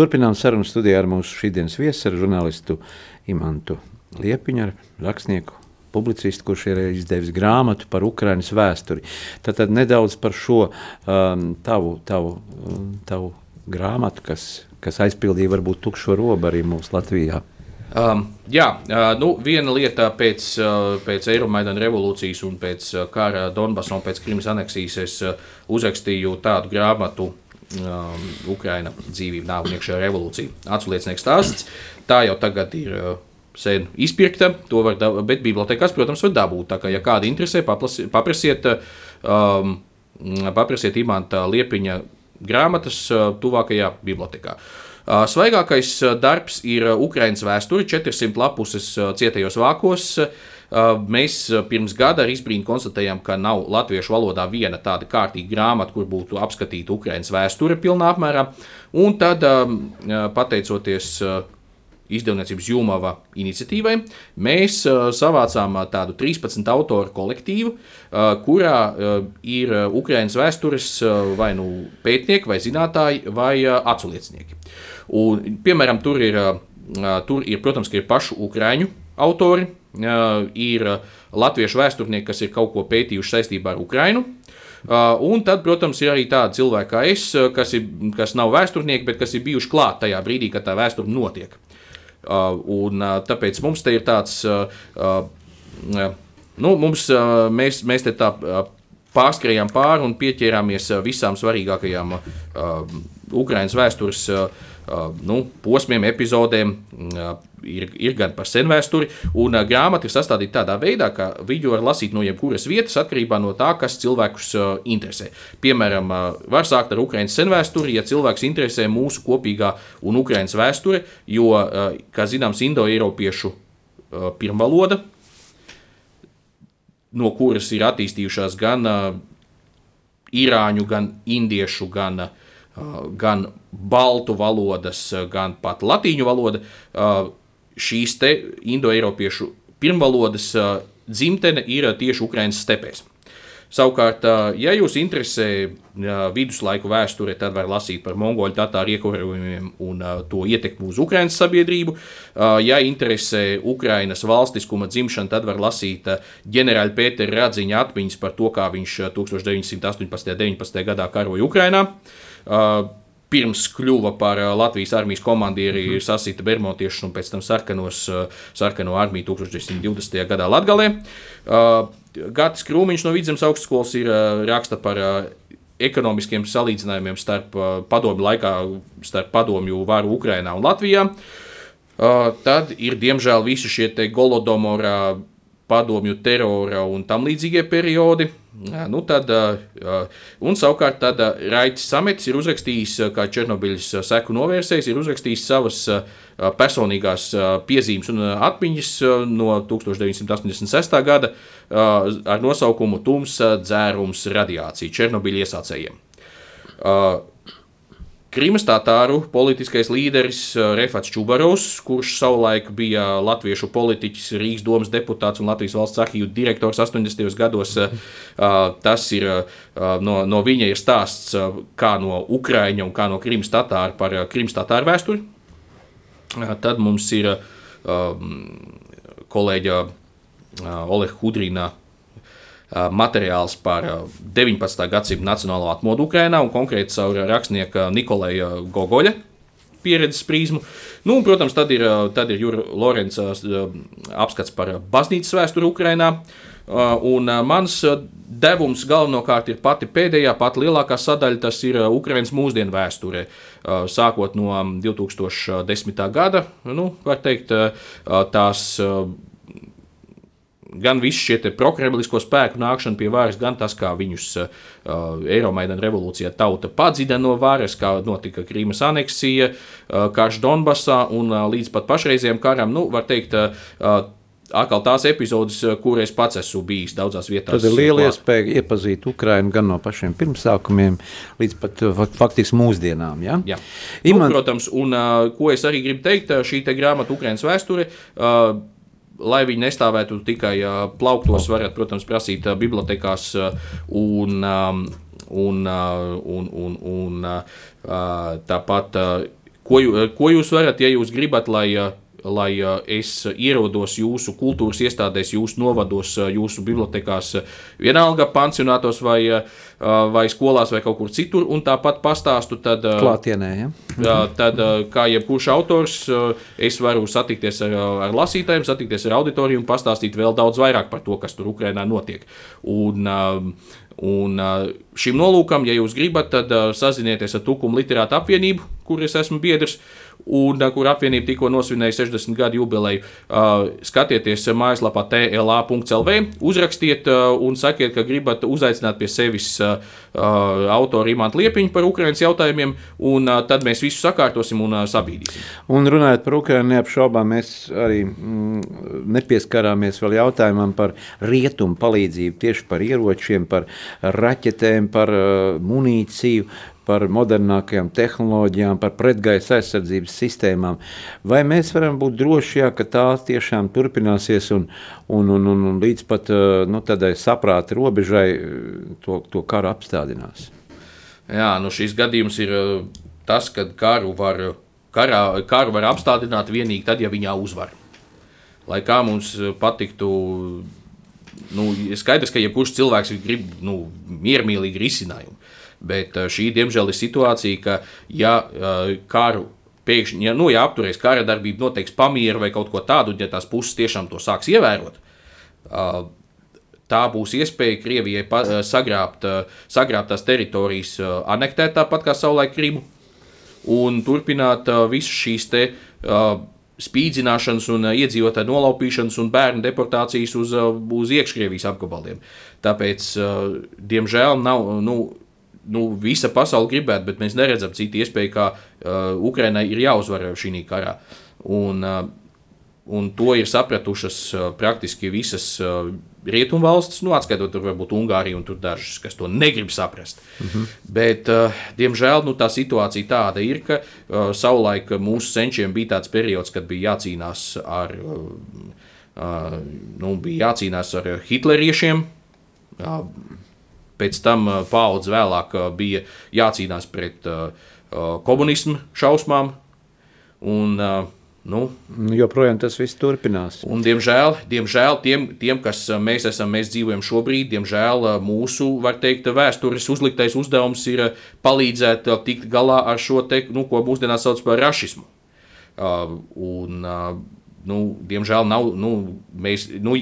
Turpinām sarunu studijā ar mūsu šīsdienas viesu, ar žurnālistu Imantu Liepiņu, ar rakstnieku, publicistu, kurš ir izdevis grāmatu par Ukraiņas vēsturi. Tad, tad nedaudz par šo um, tavu, tavu, um, tavu grāmatu, kas, kas aizpildīja varbūt tukšo robu arī mūsu Latvijā. Um, jā, uh, nu, viena lieta pēc, uh, pēc Eiropas revolūcijas un pēc uh, kara Donbassā un pēc Krimas aneksijas es uh, uzrakstīju tādu grāmatu. Um, Ukraina dzīvība, nāve un iekšējā revolūcija. Atsliecinieks stāsts. Tā jau tagad ir uh, sen izpirkta. To var dabūt, bet bibliotekās, protams, var dabūt. Tā kā, ja kādi interesē, paplasi, paprasiet, um, paprasiet Imanta Liepiņa grāmatas uh, tuvākajā bibliotekā. Uh, Svaigākais uh, darbs ir uh, Ukraiņas vēsture, 400 lapuses uh, cietajos vākos. Uh, Mēs uh, pirms gada ar izbrīnu konstatējām, ka nav latviešu valodā viena tāda kārtīga grāmata, kur būtu apskatīta Ukraiņas vēsture pilnā apmērā. Un tad, um, uh, pateicoties uh, izdevniecības Jūmava iniciatīvai, mēs uh, savācām uh, tādu 13 autoru kolektīvu, uh, kurā uh, ir uh, Ukraiņas vēstures uh, vai nu pētnieki, vai zinātāji, vai uh, aculiecinieki. Un, piemēram, tur ir, uh, tur ir, protams, ir pašu Ukrāņu autori, uh, ir uh, latviešu vēsturnieki, kas ir kaut ko pētījuši saistībā ar Ukrainu. Uh, un tad, protams, ir arī tādi cilvēki kā es, uh, kas, ir, kas nav vēsturnieki, bet kas ir bijuši klāt tajā brīdī, kad tā vēsture notiek. Un, tāpēc mums te ir tāds, nu, mums, mēs, mēs te tā pārskrējām pāri un pieķērāmies visām svarīgākajām uh, Ukraiņas vēstures nu, posmiem, epizodēm. Ir, ir gan par senu vēsturi, un grāmata ir sastādīta tādā veidā, ka video var lasīt no jebkuras vietas, atkarībā no tā, kas cilvēkus interesē. Piemēram, var sākt ar Ukraiņas senvēsturi, ja cilvēks interesē mūsu kopīgā un Ukraiņas vēsture, jo, kā zināms, indoeiropiešu pirmvaloda, no kuras ir attīstījušās gan irāņu, gan indiešu, gan, uh, gan baltu valodas, uh, gan pat latīņu valoda. Uh, šīs te indoeiropiešu pirmvalodas uh, dzimtene ir uh, tieši Ukraiņas stepēs. Savukārt, uh, ja jūs interesē uh, viduslaiku vēsture, tad var lasīt par mongoļu tatāru iekurojumiem un uh, to ietekmi uz Ukraiņas sabiedrību. Uh, Ja interesē Ukraiņas valstiskuma dzimšana, tad var lasīt uh, ģenerāļa Pētera Radziņa atmiņas par to, kā viņš uh, 1918. un 19. gadā karoja Ukrainā. Uh, pirms kļuva par uh, Latvijas armijas komandieri, mm -hmm. sasita Bermotiešus un pēc tam sarkanos, uh, sarkano armiju 1920. gadā. Uh, Gatis Krūmiņš no Vidzemes augstskolas ir raksta par ekonomiskiem salīdzinājumiem starp padomju laikā, starp padomju varu Ukrainā un Latvijā. Tad ir diemžēl visi šie Golodomora padomju terora un tam līdzīgie periodi. Nu tad, un savukārt tad ā, Raitis Samets ir uzrakstījis, kā Černobiļas ā, seku novērsējs, ir uzrakstījis savas personīgās piezīmes un atmiņas no 1986. gada ar nosaukumu Tumsa dzērums radiācija Černobiļa iesācējiem. Ā, Krimas tātāru politiskais līderis uh, Refats Čubarovs, kurš savulaik bija latviešu politiķis, Rīgas domas deputāts un Latvijas valsts arhīvu direktors 80. gados. uh, uh, Tas ir no, no viņa ir stāsts kā no Ukraiņa un kā no Krimas tātāra par Krimas tātāru vēsturi. Tad mums ir kolēģa Oleha Hudrīna materiāls par uh, 19. gadsimta nacionālo atmodu Ukrajinā un konkrēti caur rakstnieka Nikolai Gogoļa pieredzes prizmu. Nu, un, protams, tad ir, uh, tad ir Jūra Lorenza apskats par baznīcas vēsturi Ukrajinā. Un mans devums galvenokārt ir pati pēdējā, pati lielākā sadaļa, tas ir Ukraiņas mūsdienu vēsturē. Uh, Sākot no um, 2010. gada, nu, var teikt, tās gan visi šie prokrimlisko spēku nākšana pie varas, gan tas, kā viņus uh, Eiromaidana revolūcijā tauta padzida no varas, kā notika Krīmas aneksija, uh, karš Donbasā un uh, līdz pat pašreizējiem karam, nu, var teikt, uh, atkal tās epizodes, kur es pats esmu bijis daudzās vietās. Tad ir liela iespēja iepazīt Ukrainu gan no pašiem pirmsākumiem līdz pat fak- faktiski mūsdienām. Ja? Jā. Nu, Iman, protams, un ko es arī gribu teikt, šī te grāmata, Ukraiņas vēsture. Uh, Lai viņi nestāvētu tikai plauktos, varat, protams, prasīt bibliotekās un, un, un, un, un tāpat, ko, ko jūs varat, ja jūs gribat, lai lai uh, es ierodos jūsu kultūras iestādēs, jūsu novados, uh, jūsu bibliotekās, uh, vienalga pansionātos vai, uh, vai skolās vai kaut kur citur, un tāpat pastāstu, tad, uh, klātienē, ja? Jā, tad, kā jebkurš autors, es varu satikties ar, ar lasītājiem, satikties ar auditoriju un pastāstīt vēl daudz vairāk par to, kas tur Ukrajinā notiek. Un, un šim nolūkam, ja jūs gribat, tad sazinieties ar Tukuma literātu apvienību, kur es esmu biedrs, un kur apvienība tikko nosvinēja 60 gadu jubileju. Skatieties mājaslapā TLA.CLV, uzrakstiet un sakiet, ka gribat uzaicināt pie sevis autoru Imantu Liepiņu par Ukraiņas jautājumiem, un tad mēs visu sakārtosim un sabīdīsim. Un runājot par Ukraiņu, neapšaubām mēs arī mm, nepieskarāmies vēl jautājumam par rietumu palīdzību, tieši par ieročiem, par raķetēm, par uh, munīciju par modernākajām tehnoloģijām, par pretgaisa aizsardzības sistēmām. Vai mēs varam būt droši, jā, ka tā tiešām turpināsies un, un, un, un, un līdz pat nu, tādai saprāta robežai to, to karu apstādinās? Jā, nu šis gadījums ir tas, kad karu var, karā, karu var apstādināt tikai tad, ja viņā uzvar. Lai kā mums patiktu nu, skaidrs, ka jebkurš cilvēks grib nu, miermīlīgu risinājumu. Bet eh, šī, diemžēl, ir situācija, ka ja eh, karu pēkšņi, ja, nu, ja apturēs kara darbību, noteiks pamieru vai kaut ko tādu, ja tās puses tiešām to sāks ievērot, eh, tā būs iespēja Krievijai sagrābt, sagrābt tās teritorijas, anektēt tāpat kā savulaik Krimu, un turpināt visas šīs te, spīdzināšanas, un iedzīvotāju nolaupīšanas un bērnu deportācijas uz, uz iekškrievijas apgabaliem. Tāpēc, diemžēl, nav. Nu, nu, visa pasaule gribētu, bet mēs neredzam citu iespēju, kā uh, Ukraiņai ir jāuzvar šī karā. Un, uh, un to ir sapratušas uh, praktiski visas uh, rietumvalstis, nu, atskaitot tur varbūt Ungāriju un dažas, kas to negrib saprast. Mm -hmm. Bet, uh, diemžēl, nu, tā situācija tāda ir, ka uh, savulaik mūsu senčiem bija tāds periods, kad bija jācīnās ar, uh, uh, nu, bija jācīnās ar hitleriešiem. Uh, pēc tam paudze vēlāk bija jācīnās pret komunismu šausmām. Un, Nu, nu, joprojām tas viss turpinās. Un, diemžēl, diemžēl tiem, tiem, kas mēs esam, mēs dzīvojam šobrīd, diemžēl mūsu, var teikt, vēstures uzliktais uzdevums ir palīdzēt tikt galā ar šo te, nu, ko mūsdienās sauc par rašismu. Uh, un, uh, nu, diemžēl nav, nu, mēs, nu,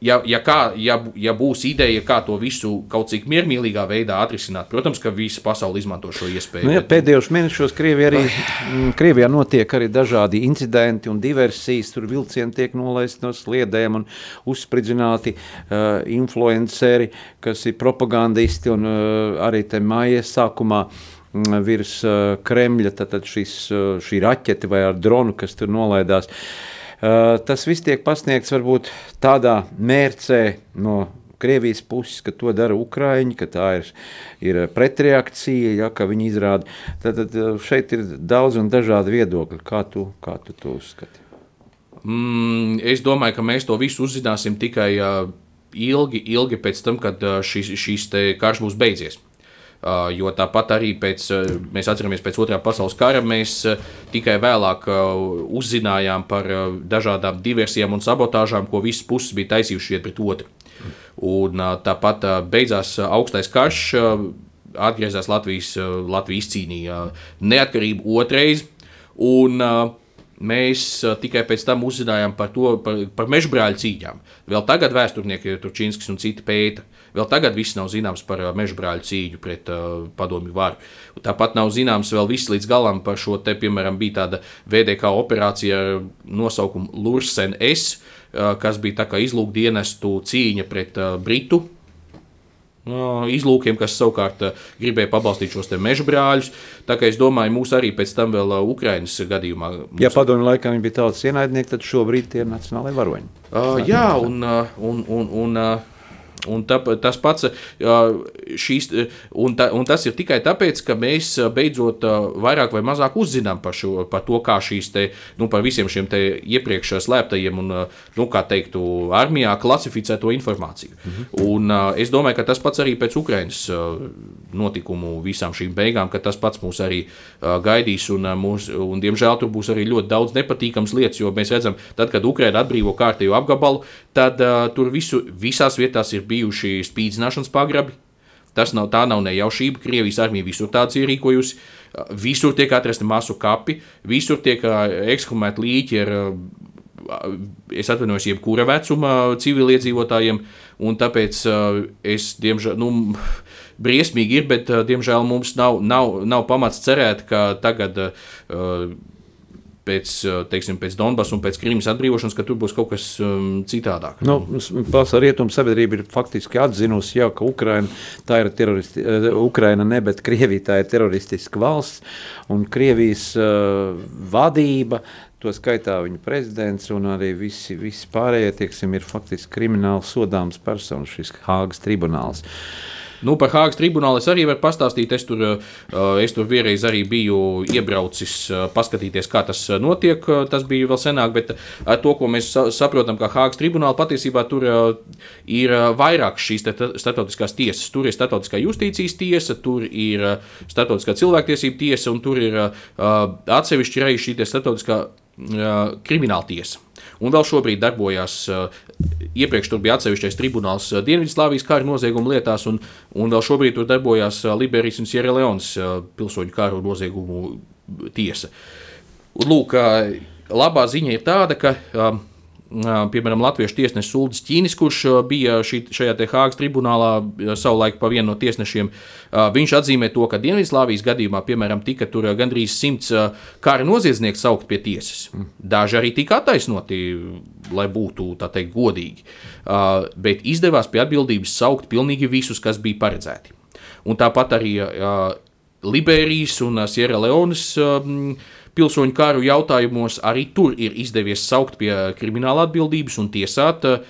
ja, ja, kā, ja, ja būs ideja, kā to visu kaut cik miermīlīgā veidā atrisināt, protams, ka visa pasaule izmanto šo iespēju. Nu, ja, pēdējos mēnešos Krievijā, arī, mm, Krievijā notiek arī dažādi incidenti un diversijas. Tur vilcieni tiek nolaisti no sliedēm un uzspridzināti uh, influenceri, kas ir propagandisti un uh, arī te mājas sākumā mm, virs uh, Kremļa, tad šis, uh, šī raķete vai ar dronu, kas tur nolaidās. Uh, tas viss tiek pasniegts varbūt tādā mērcē no Krievijas puses, ka to dara Ukrāņi, ka tā ir, ir pretreakcija, ja, ka viņi izrāda. Tad, tad eh, šeit ir daudz un dažādi viedokļi. Kā tu, kā tu to uzskati? Mm, es domāju, ka mēs to visu uzzināsim tikai uh, ilgi, ilgi pēc tam, kad šis, šis karš būs beidzies. Jo tāpat arī pēc, mēs atceramies pēc otrā pasaules kara, mēs tikai vēlāk uzzinājām par dažādām diversijām un sabotāžām, ko visas puses bija taisījušas pret otru. Un tāpat beidzās augstais karš, atgriezās Latvijas, Latvija izcīnīja neatkarību otrais. Un uh, Mēs tikai pēc tam uzzinājām par to, par, par mežbrāļu cīņām. Vēl tagad vēsturnieki, Turčīnskis un citi pēta. Vēl tagad viss nav zināms par uh, mežbrāļu cīņu pret uh, padomju varu. Tāpat nav zināms vēl viss līdz galam par šo te, piemēram, bija tāda VDK operācija ar nosaukumu Lursen S, uh, kas bija tā kā izlūkdienestu cīņa pret uh, Britu izlūkiem, kas savukārt gribēja pabalstīt šos meža brāļus. Tā kā es domāju, mūs arī pēc tam vēl Ukraiņas gadījumā. Mums... Ja padomju laikā viņi bija tautas ienaidnieki, tad šobrīd tie ir nacionālai varoņi. Uh, jā, un, un, un, un Un tā, tas pats šīs, un, ta, un tas ir tikai tāpēc, ka mēs beidzot vairāk vai mazāk uzzinām par, šo, par to, kā šīs te, nu, par visiem šiem iepriekš slēptajiem un, nu, kā teiktu, armijā klasificēto informāciju. Mhm. Un es domāju, ka tas pats arī pēc Ukrainas notikumu visām šīm beigām, ka tas pats mūs arī gaidīs un, mūs, un diemžēl tur būs arī ļoti daudz nepatīkams lietas, jo mēs redzam, tad, kad Ukraina atbrīvo kārtējo apgabalu, tad uh, tur visu, visās vietās ir bijuši spīdzināšanas pagrabi. Tas nav, tā nav nejaušība. Krievijas armija visur tāds ir rīkojusi. Visur tiek atrasti masu kapi, visur tiek ekshumēti līķi ar es atvainojos, jebkura vecuma civiliedzīvotājiem, un tāpēc es, diemžēl, nu, briesmīgi ir, bet, diemžēl, mums nav, nav, nav pamats cerēt, ka tagad pēc, teiksim, pēc Donbass un pēc Krimas atbrīvošanas, ka tur būs kaut kas um, citādāk. Nu, Pasaules rietumu sabiedrība ir faktiski atzinusi, jau, ka Ukraina, tā ir teroristi, uh, Ukraina ne, bet Krievija tā ir teroristiska valsts, un Krievijas uh, vadība, to skaitā viņa prezidents un arī visi, visi pārējie, tieksim, ir faktiski krimināli sodāms personas, šis Hāgas tribunāls. Uh, Nu, par Hāgas tribunālu es arī varu pastāstīt. Es tur, uh, es tur vienreiz arī biju iebraucis, uh, paskatīties, kā tas uh, notiek. Tas bija vēl senāk, bet to, ko mēs saprotam, kā Hāgas tribunāla, patiesībā tur ir vairāk šīs starptautiskās tiesas. Tur ir starptautiskā justīcijas tiesa, tur ir starptautiskā cilvēktiesība tiesa un tur ir atsevišķi arī šī starptautiskā krimināla tiesa. Un vēl šobrīd darbojas, iepriekš tur bija atsevišķais tribunāls Dienvidslāvijas kara noziegumu lietās, un, un vēl šobrīd tur darbojas Liberijas un Sierra Leonas pilsoņu karu noziegumu tiesa. Lūk, labā ziņa ir tāda, ka piemēram, latviešu tiesnesis Uldis Čīnis, kurš bija šī, šajā Hāgas tribunālā savulaik pa vienu no tiesnešiem, viņš atzīmē to, ka Dienvidslāvijas gadījumā, piemēram, tika tur gandrīz simts kara noziedznieki saukt pie tiesas. Daži arī tika attaisnoti, lai būtu teikt godīgi, bet izdevās pie atbildības saukt pilnīgi visus, kas bija paredzēti. Un tāpat arī Liberijas un Sierra Leonas pilsoņu karu jautājumos arī tur ir izdevies saukt pie krimināla atbildības un tiesāt eh,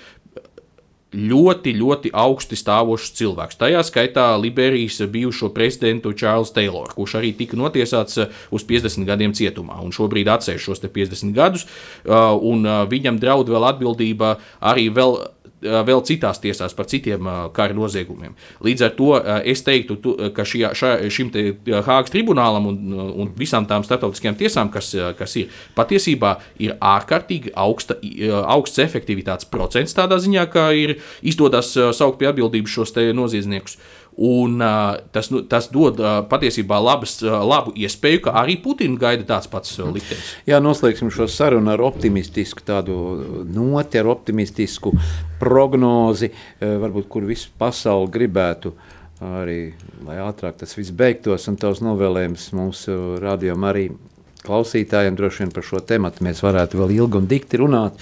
ļoti, ļoti augsti stāvošs cilvēks. Tajā skaitā Liberijas bijušo prezidentu Čārlis Tayloru, kurš arī tika notiesāts eh, uz 50 gadiem cietumā un šobrīd atceļ šos 50 gadus, eh, viņam draud vēl atbildība arī vēl vēl citās tiesās par citiem kara noziegumiem. Līdz ar to es teiktu, ka šī, šā, šim Hāgas tribunālam un, un visām tām starptautiskajām tiesām, kas, kas ir, patiesībā ir ārkārtīgi augsta, augsts efektivitātes procents tādā ziņā, ka ir izdodas saukt pie atbildības šos noziedzniekus. Un, uh, tas, nu, tas dod uh, patiesībā labas, uh, labu iespēju, ka arī Putins gaida tāds pats uh, liktenis. Jā, noslēgsim šo sarunu ar optimistisku noti, ar optimistisku prognozi, uh, varbūt kur visu pasauli gribētu. Arī, lai ātrāk tas viss beigtos, un tavs novēlējums mūsu rādījumam arī klausītājiem droši vien par šo tematu mēs varētu vēl ilgi un dikti runāt.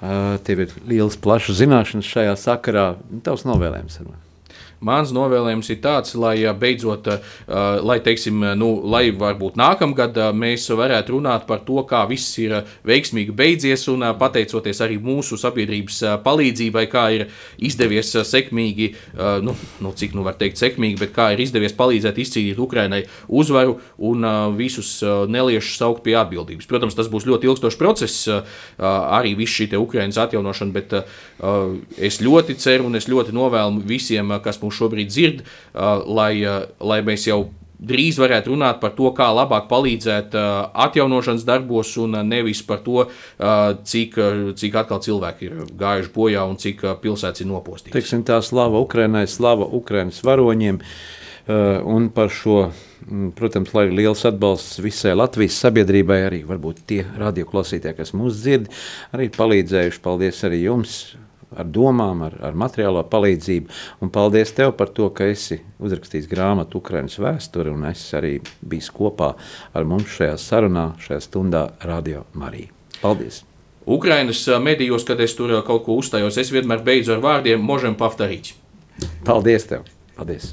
Uh, tev ir liels, plašs zināšanas šajā sakarā. Tavs novēlējums. Arvien. Mans novēlējums ir tāds, lai beidzot, lai, teiksim, nu, lai varbūt nākamgad mēs varētu runāt par to, kā viss ir veiksmīgi beidzies, un pateicoties arī mūsu sabiedrības palīdzībai, kā ir izdevies sekmīgi, nu, nu cik nu var teikt sekmīgi, bet kā ir izdevies palīdzēt izcīnīt Ukrainai uzvaru un visus neliešus saukt pie atbildības. Protams, tas būs ļoti ilgstošs process, arī viss šī Ukrainas atjaunošana, bet es ļoti ceru un es ļoti novēlu visiem, kas mums mūs šobrīd dzird, lai, lai mēs jau drīz varētu runāt par to, kā labāk palīdzēt atjaunošanas darbos, un nevis par to, cik, cik atkal cilvēki ir gājuši bojā un cik pilsētas ir nopostītas. Teiksim, tā slava Ukrainai, slava Ukrainas varoņiem. Un par šo, protams, lai liels atbalsts visai Latvijas sabiedrībai, arī varbūt tie radioklausītāji, kas mūs dzird, arī palīdzējuši. Paldies arī jums! Ar domām, ar, ar materiālo palīdzību. Un paldies tev par to, ka esi uzrakstījis grāmatu Ukraiņas vēsturi, un es arī biju kopā ar mums šajā sarunā, šajā stundā Radio Marija. Paldies! Ukraiņas medijos, kad es tur kaut ko uzstājos, es vienmēr beidzu ar vārdiem Možem Paftarīts. Paldies tev! Paldies!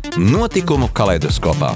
Notikumu kaleidoskopā.